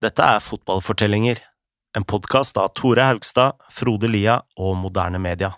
Dette er Fotballfortellinger, en podkast av Tore Haugstad, Frode Lia og Moderne Media.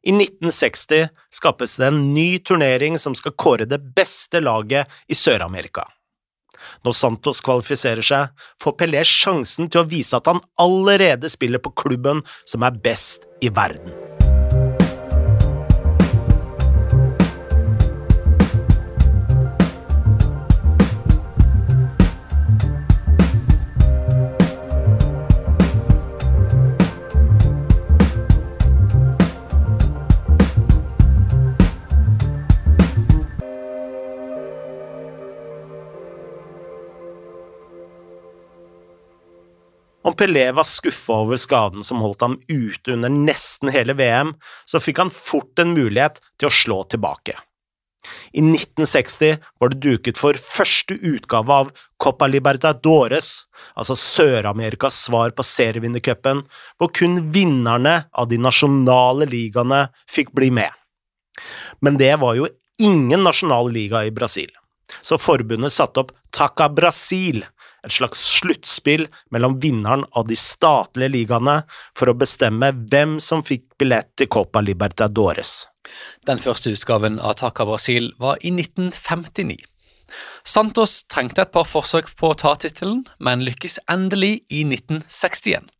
I 1960 skapes det en ny turnering som skal kåre det beste laget i Sør-Amerika. Når Santos kvalifiserer seg, får Pelé sjansen til å vise at han allerede spiller på klubben som er best i verden. Om Pelé var skuffa over skaden som holdt ham ute under nesten hele VM, så fikk han fort en mulighet til å slå tilbake. I 1960 var det duket for første utgave av Copa Libertadores, altså Sør-Amerikas svar på serievinnercupen, hvor kun vinnerne av de nasjonale ligaene fikk bli med. Men det var jo ingen nasjonal liga i Brasil, så forbundet satte opp Taca Brasil, et slags sluttspill mellom vinneren av de statlige ligaene for å bestemme hvem som fikk billett til Copa Libertadores. Den første utgaven av Taca Brasil var i 1959. Santos trengte et par forsøk på å ta tittelen, men lykkes endelig i 1961.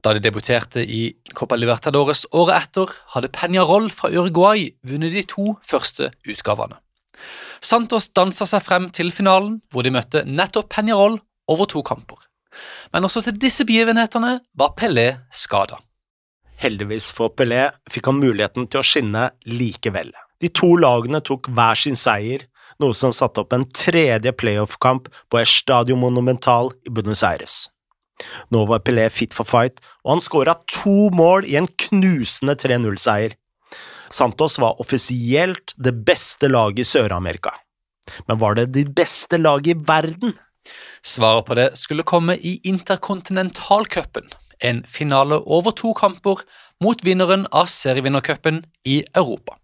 Da de debuterte i Copa Libertadores året etter, hadde Peñarol fra Uruguay vunnet de to første utgavene. Santos dansa seg frem til finalen, hvor de møtte nettopp Peñarol over to kamper. Men også til disse begivenhetene var Pelé skada. Heldigvis for Pelé fikk han muligheten til å skinne likevel. De to lagene tok hver sin seier, noe som satte opp en tredje playoff-kamp på Estadio Monumental i Buenos Aires. Nå var Pelé fit for fight, og han skåra to mål i en knusende 3-0-seier. Santos var offisielt det beste laget i Sør-Amerika. Men var det de beste laget i verden? Svaret på det skulle komme i Interkontinentalcupen, en finale over to kamper mot vinneren av serievinnercupen i Europa.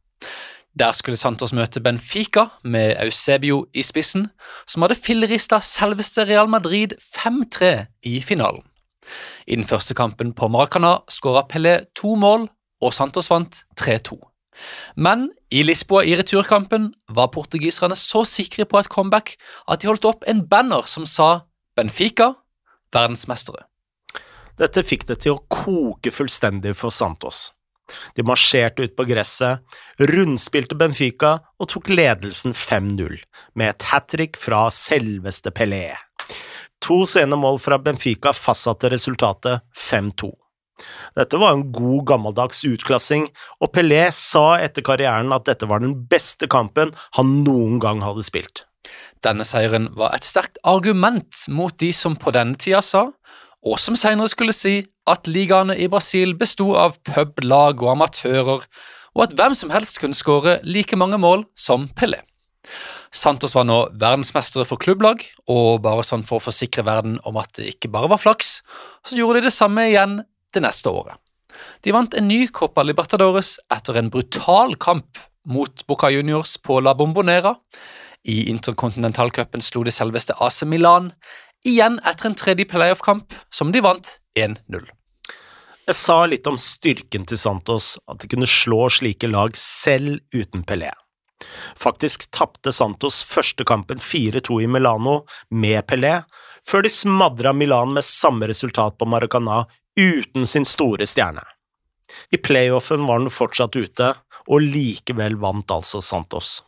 Der skulle Santos møte Benfica med Eusebio i spissen, som hadde fillerista selveste Real Madrid 5-3 i finalen. I den første kampen på Maracana skåra Pelé to mål, og Santos vant 3-2. Men i Lisboa i returkampen var portugiserne så sikre på et comeback at de holdt opp en banner som sa Benfica verdensmestere. Dette fikk det til å koke fullstendig for Santos. De marsjerte ut på gresset, rundspilte Benfica og tok ledelsen 5-0, med et hat trick fra selveste Pelé. To sene mål fra Benfica fastsatte resultatet 5-2. Dette var en god, gammeldags utklassing, og Pelé sa etter karrieren at dette var den beste kampen han noen gang hadde spilt. Denne seieren var et sterkt argument mot de som på denne tida sa, og som senere skulle si, at ligaene i Brasil besto av publag og amatører, og at hvem som helst kunne skåre like mange mål som Pelé. Santos var nå verdensmestere for klubblag, og bare sånn for å forsikre verden om at det ikke bare var flaks, så gjorde de det samme igjen det neste året. De vant en ny Copa Libertadores etter en brutal kamp mot Boca Juniors på La Bombonera. I interkontinentalcupen slo de selveste AC Milan, igjen etter en tredje playoff-kamp, som de vant 1-0. Jeg sa litt om styrken til Santos, at de kunne slå slike lag selv uten Pelé. Faktisk tapte Santos første kampen 4-2 i Milano med Pelé, før de smadra Milan med samme resultat på Maracana uten sin store stjerne. I playoffen var han fortsatt ute, og likevel vant altså Santos.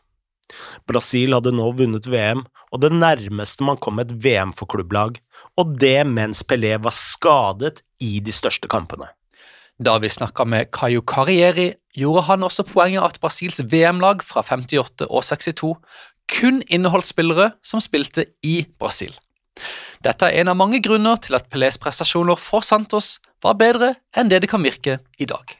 Brasil hadde nå vunnet VM, og det nærmeste man kom et VM for klubblag, og det mens Pelé var skadet i de største kampene. Da vi snakka med Caio Carrieri, gjorde han også poenget at Brasils VM-lag fra 58 og 62 kun inneholdt spillere som spilte i Brasil. Dette er en av mange grunner til at Pelés prestasjoner for Santos var bedre enn det det kan virke i dag.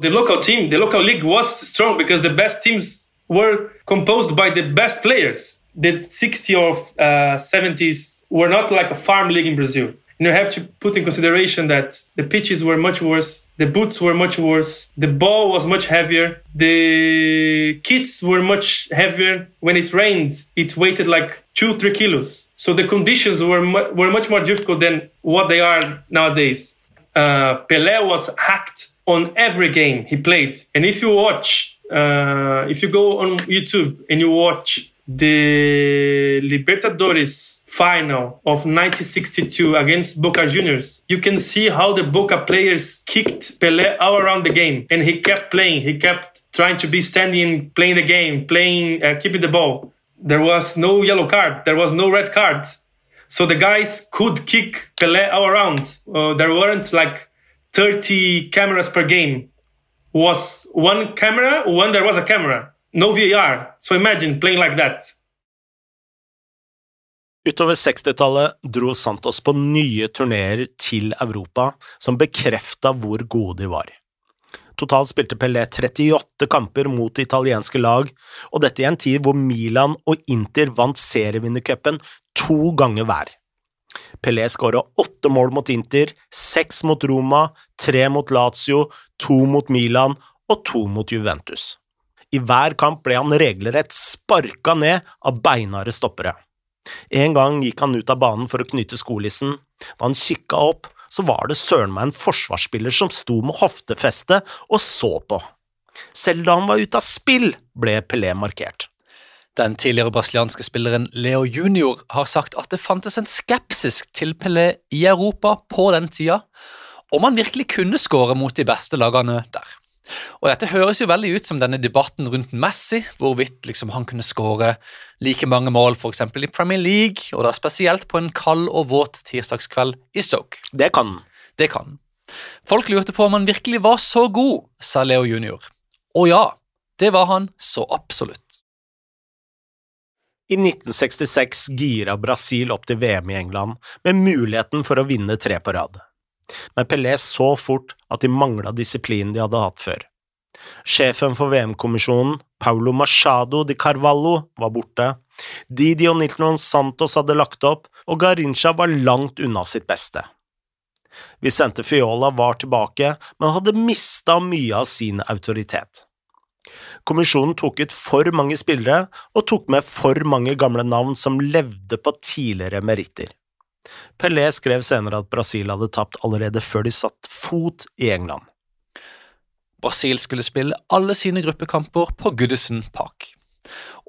The local team, the local league was strong because the best teams were composed by the best players. The 60s or uh, 70s were not like a farm league in Brazil. And you have to put in consideration that the pitches were much worse, the boots were much worse, the ball was much heavier, the kits were much heavier. When it rained, it weighted like two, three kilos. So the conditions were, mu- were much more difficult than what they are nowadays. Uh, Pelé was hacked on every game he played. And if you watch, uh, if you go on YouTube and you watch the Libertadores final of 1962 against Boca Juniors, you can see how the Boca players kicked Pelé all around the game, and he kept playing. He kept trying to be standing, playing the game, playing, uh, keeping the ball. There was no yellow card. There was no red card. So the guys could kick Pelé all around. Uh, there weren't like 30 cameras per game. Was one camera when there was a camera. No VAR. So imagine playing like that. Utover 60-tallet dro Santos på nye turneer til Europa som bekrefta hvor gode de var. Totalt spilte Pelé 38 kamper mot italienske lag, og dette i en tid hvor Milan og Inter vant serievinnercupen to ganger hver. Pelé skåra åtte mål mot Inter, seks mot Roma, tre mot Lazio, to mot Milan og to mot Juventus. I hver kamp ble han regelrett sparka ned av beinharde stoppere. En gang gikk han ut av banen for å knyte skolissen. Da han kikka opp, så var det søren meg en forsvarsspiller som sto med hoftefeste og så på. Selv da han var ute av spill, ble Pelé markert. Den tidligere brasilianske spilleren Leo Junior har sagt at det fantes en skepsis til Pelé i Europa på den tida, om han virkelig kunne skåre mot de beste lagene der. Og Dette høres jo veldig ut som denne debatten rundt Messi, hvorvidt liksom han kunne skåre like mange mål f.eks. i Premier League, og da spesielt på en kald og våt tirsdagskveld i Stoke. Det kan han. Det kan. Folk lurte på om han virkelig var så god, sa Leo junior. Og ja, det var han så absolutt. I 1966 gira Brasil opp til VM i England med muligheten for å vinne tre på rad. Men Pelé så fort at de mangla disiplinen de hadde hatt før. Sjefen for VM-kommisjonen, Paulo Machado de Carvalho, var borte, Didi og Nilton Santos hadde lagt opp, og Garincha var langt unna sitt beste. Vicente Fiola var tilbake, men hadde mista mye av sin autoritet. Kommisjonen tok ut for mange spillere og tok med for mange gamle navn som levde på tidligere meritter. Pelé skrev senere at Brasil hadde tapt allerede før de satt fot i England. Brasil skulle spille alle sine gruppekamper på Goodison Park.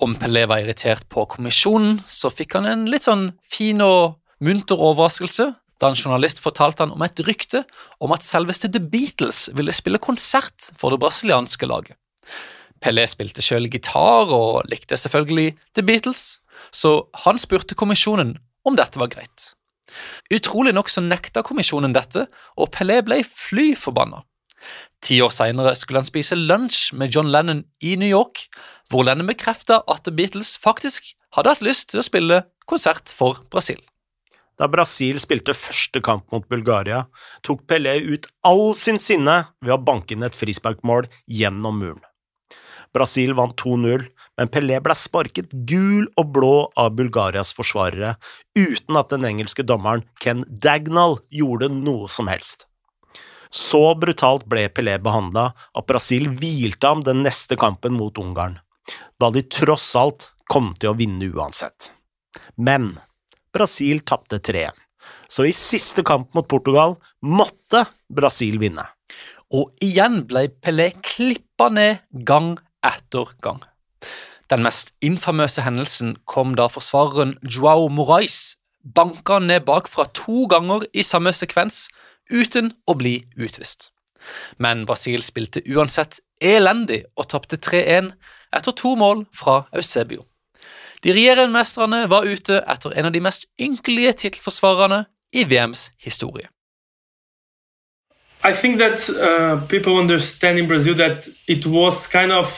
Om Pelé var irritert på kommisjonen, så fikk han en litt sånn fin og munter overraskelse da en journalist fortalte han om et rykte om at selveste The Beatles ville spille konsert for det brasilianske laget. Pelé spilte selv gitar og likte selvfølgelig The Beatles, så han spurte kommisjonen om dette var greit. Utrolig nok så nekta kommisjonen dette, og Pelé ble fly forbanna. Ti år seinere skulle han spise lunsj med John Lennon i New York, hvor Lennon bekrefta at The Beatles faktisk hadde hatt lyst til å spille konsert for Brasil. Da Brasil spilte første kamp mot Bulgaria, tok Pelé ut all sin sinne ved å banke inn et frisparkmål gjennom muren. Brasil vant 2-0, men Pelé ble sparket gul og blå av Bulgarias forsvarere, uten at den engelske dommeren Ken Dagnall gjorde noe som helst. Så brutalt ble Pelé behandla at Brasil hvilte ham den neste kampen mot Ungarn, da de tross alt kom til å vinne uansett. Men Brasil tapte 3-1, så i siste kamp mot Portugal måtte Brasil vinne. Og igjen ble Pelé klippa ned gang etter gang. Den mest infamøse hendelsen kom da forsvareren Joao Morais banka ned bakfra to ganger i samme sekvens uten å bli utvist. Men Brasil spilte uansett elendig og tapte 3-1 etter to mål fra Eusebio. De regjerende mesterne var ute etter en av de mest ynkelige tittelforsvarerne i VMs historie. I think that uh, people understand in Brazil that it was kind of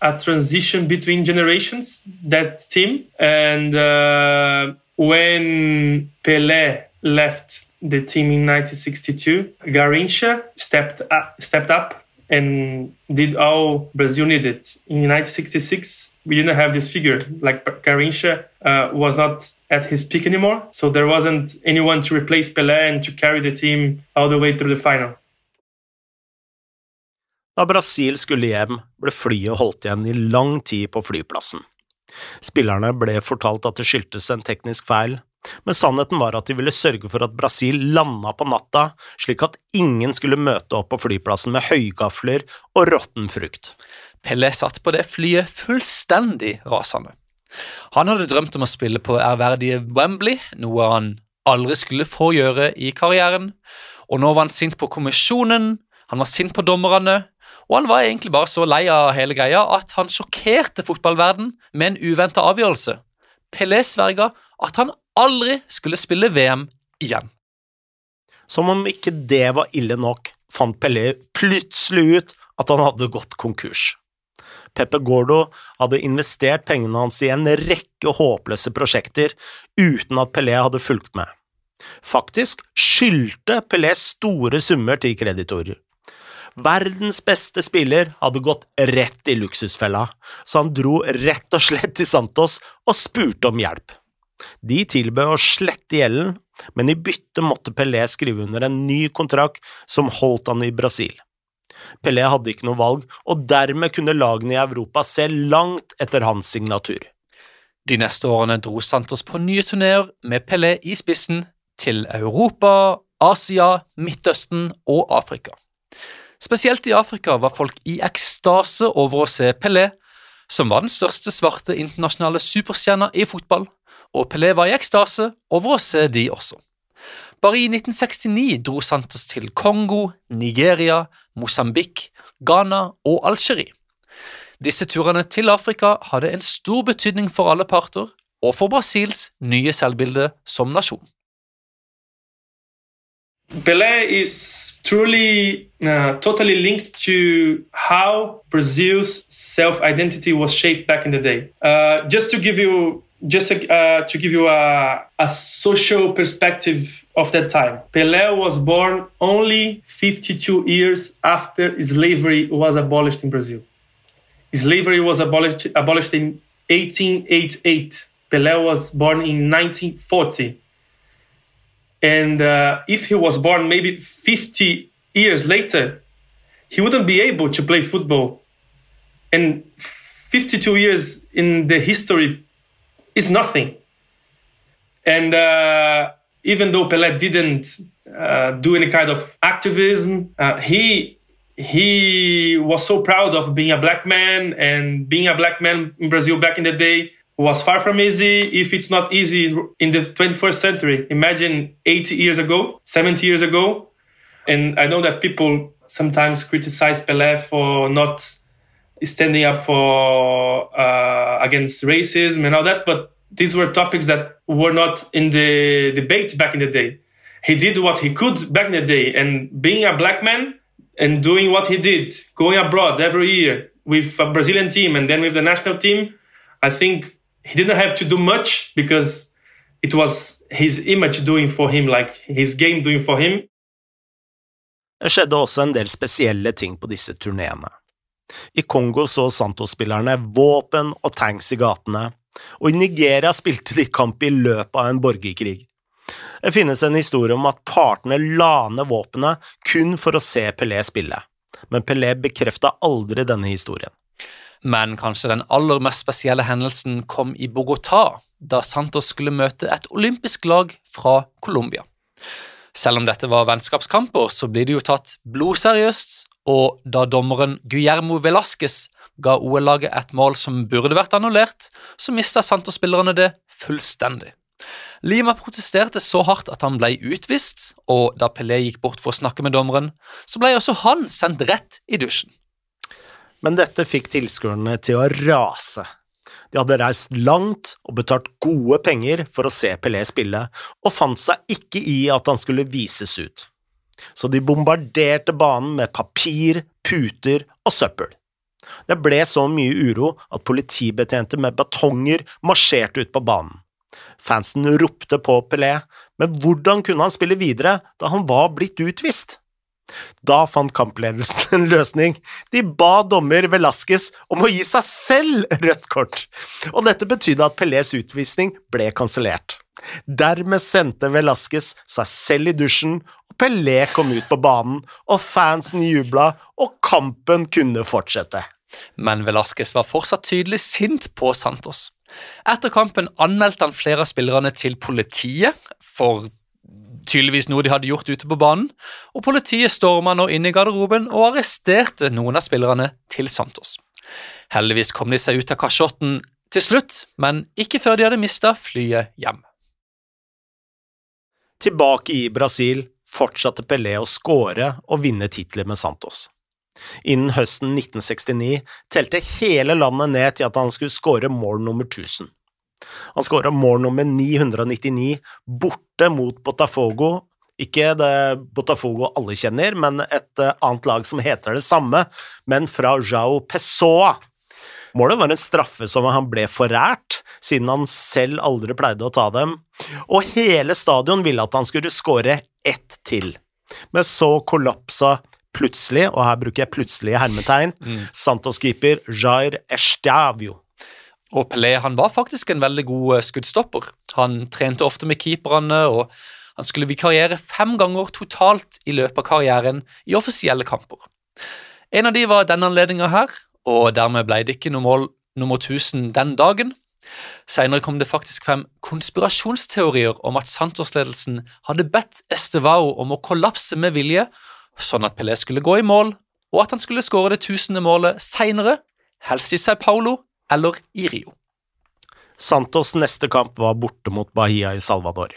a transition between generations, that team. And uh, when Pelé left the team in 1962, Garincha stepped up, stepped up and did all Brazil needed. In 1966, we didn't have this figure. Like Garrincha uh, was not at his peak anymore, so there wasn't anyone to replace Pelé and to carry the team all the way through the final. Da Brasil skulle hjem, ble flyet holdt igjen i lang tid på flyplassen. Spillerne ble fortalt at det skyldtes en teknisk feil, men sannheten var at de ville sørge for at Brasil landa på natta, slik at ingen skulle møte opp på flyplassen med høygafler og råtten frukt. Pelle satt på det flyet fullstendig rasende. Han hadde drømt om å spille på ærverdige Wembley, noe han aldri skulle få gjøre i karrieren, og nå var han sint på kommisjonen, han var sint på dommerne, og han var egentlig bare så lei av hele greia at han sjokkerte fotballverden med en uventa avgjørelse. Pelé sverga at han aldri skulle spille VM igjen. Som om ikke det var ille nok, fant Pelé plutselig ut at han hadde gått konkurs. Peppe Gordo hadde investert pengene hans i en rekke håpløse prosjekter uten at Pelé hadde fulgt med. Faktisk skyldte Pelé store summer til kreditorer. Verdens beste spiller hadde gått rett i luksusfella, så han dro rett og slett til Santos og spurte om hjelp. De tilbød å slette gjelden, men i bytte måtte Pelé skrive under en ny kontrakt som holdt han i Brasil. Pelé hadde ikke noe valg, og dermed kunne lagene i Europa se langt etter hans signatur. De neste årene dro Santos på nye turneer med Pelé i spissen til Europa, Asia, Midtøsten og Afrika. Spesielt i Afrika var folk i ekstase over å se Pelé, som var den største svarte internasjonale superstjerna i fotball, og Pelé var i ekstase over å se de også. Bare i 1969 dro Santos til Kongo, Nigeria, Mosambik, Ghana og Algerie. Disse turene til Afrika hadde en stor betydning for alle parter, og for Brasils nye selvbilde som nasjon. Pelé is truly uh, totally linked to how Brazil's self identity was shaped back in the day. Uh, just to give you just uh, to give you a, a social perspective of that time, Pelé was born only 52 years after slavery was abolished in Brazil. Slavery was abolished, abolished in 1888. Pelé was born in 1940. And uh, if he was born maybe 50 years later, he wouldn't be able to play football. And 52 years in the history is nothing. And uh, even though Pelé didn't uh, do any kind of activism, uh, he he was so proud of being a black man and being a black man in Brazil back in the day was far from easy if it's not easy in the 21st century. Imagine 80 years ago, 70 years ago. And I know that people sometimes criticize Pelé for not standing up for uh, against racism and all that, but these were topics that were not in the debate back in the day. He did what he could back in the day, and being a black man and doing what he did, going abroad every year with a Brazilian team and then with the national team, I think he didn't have to do much because it was his image doing for him, like his game doing for him. Det skjedde også en del spesielle ting på disse turneene. I Kongo så Santos-spillerne våpen og tanks i gatene, og i Nigeria spilte de kamp i løpet av en borgerkrig. Det finnes en historie om at partene la ned våpenet kun for å se Pelé spille, men Pelé bekrefta aldri denne historien. Men kanskje den aller mest spesielle hendelsen kom i Bogotá, da Santos skulle møte et olympisk lag fra Colombia. Selv om dette var vennskapskamper, så blir det jo tatt blodseriøst, og da dommeren Guillermo Velasquez ga OL-laget et mål som burde vært annullert, så mista Santos-spillerne det fullstendig. Lima protesterte så hardt at han ble utvist, og da Pelé gikk bort for å snakke med dommeren, så ble også han sendt rett i dusjen men dette fikk tilskuerne til å rase. De hadde reist langt og betalt gode penger for å se Pelé spille, og fant seg ikke i at han skulle vises ut. Så de bombarderte banen med papir, puter og søppel. Det ble så mye uro at politibetjente med batonger marsjerte ut på banen. Fansen ropte på Pelé, men hvordan kunne han spille videre da han var blitt utvist? Da fant kampledelsen en løsning. De ba dommer Velasquez om å gi seg selv rødt kort, og dette betydde at Pelés utvisning ble kansellert. Dermed sendte Velasquez seg selv i dusjen, og Pelé kom ut på banen, og fansen jubla, og kampen kunne fortsette. Men Velasquez var fortsatt tydelig sint på Santos. Etter kampen anmeldte han flere av spillerne til politiet for tydeligvis noe de hadde gjort ute på banen, og politiet storma nå inn i garderoben og arresterte noen av spillerne til Santos. Heldigvis kom de seg ut av kasjotten til slutt, men ikke før de hadde mista flyet hjem. Tilbake i Brasil fortsatte Pelé å skåre og vinne titler med Santos. Innen høsten 1969 telte hele landet ned til at han skulle skåre mål nummer 1000. Han skåra mål nummer 999 borte mot Botafogo. Ikke det Botafogo alle kjenner, men et eh, annet lag som heter det samme, men fra Jao Pessoa. Målet var en straffe som han ble forært, siden han selv aldri pleide å ta dem, og hele stadion ville at han skulle skåre ett til. Men så kollapsa plutselig, og her bruker jeg plutselig hermetegn, mm. Santos-keeper Jair Estavio. Og Pelé han var faktisk en veldig god eh, skuddstopper. Han trente ofte med keeperne, og han skulle vikariere fem ganger totalt i løpet av karrieren i offisielle kamper. En av de var denne anledninga her, og dermed ble det ikke noe mål nummer 1000 den dagen. Senere kom det faktisk frem konspirasjonsteorier om at Santos-ledelsen hadde bedt Estevao om å kollapse med vilje, sånn at Pelé skulle gå i mål, og at han skulle skåre det tusende målet seinere, helst i Sao Paulo eller i Rio. Santos neste kamp var borte mot Bahia i Salvador.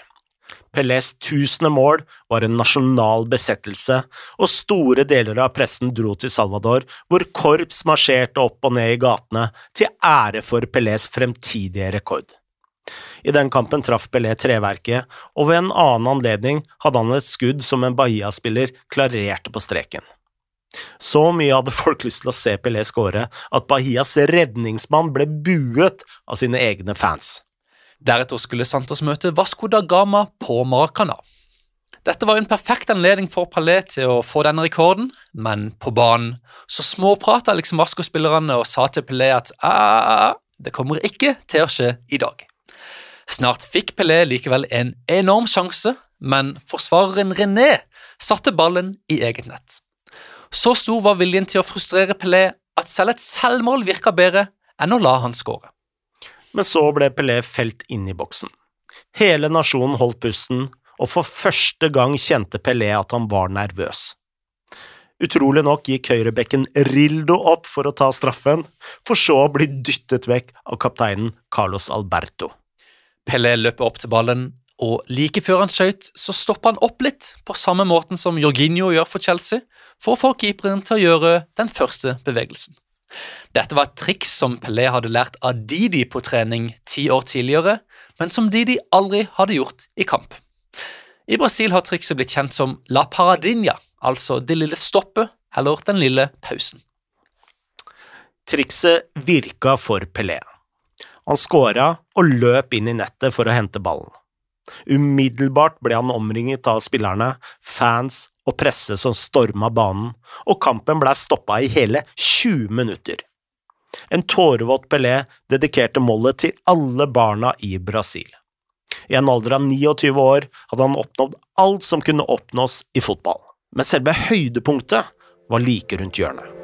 Pelés tusende mål var en nasjonal besettelse, og store deler av pressen dro til Salvador, hvor korps marsjerte opp og ned i gatene til ære for Pelés fremtidige rekord. I den kampen traff Pelé treverket, og ved en annen anledning hadde han et skudd som en Bahia-spiller klarerte på streken. Så mye hadde folk lyst til å se Pelé skåre at Bahias redningsmann ble buet av sine egne fans. Deretter skulle Santos møte Vasco da Gama på Maracana. Dette var en perfekt anledning for Pelé til å få denne rekorden, men på banen så småprata liksom Vasco-spillerne og sa til Pelé at det kommer ikke til å skje i dag. Snart fikk Pelé likevel en enorm sjanse, men forsvareren René satte ballen i eget nett. Så stor var viljen til å frustrere Pelé at selv et selvmål virka bedre enn å la han skåre. Men så ble Pelé felt inn i boksen. Hele nasjonen holdt pusten, og for første gang kjente Pelé at han var nervøs. Utrolig nok gikk høyrebekken Rildo opp for å ta straffen, for så å bli dyttet vekk av kapteinen Carlos Alberto. Pelé løper opp til ballen, og like før han skøyt, så stopper han opp litt, på samme måten som Jorginho gjør for Chelsea, for å få keeperen til å gjøre den første bevegelsen. Dette var et triks som Pelé hadde lært av Didi på trening ti år tidligere, men som Didi aldri hadde gjort i kamp. I Brasil har trikset blitt kjent som la paradinha, altså det lille stoppet eller den lille pausen. Trikset virka for Pelé. Han skåra og løp inn i nettet for å hente ballen. Umiddelbart ble han omringet av spillerne, fans og presse som storma banen, og kampen ble stoppa i hele 20 minutter. En tårevåt Pelé dedikerte målet til alle barna i Brasil. I en alder av 29 år hadde han oppnådd alt som kunne oppnås i fotball, men selve høydepunktet var like rundt hjørnet.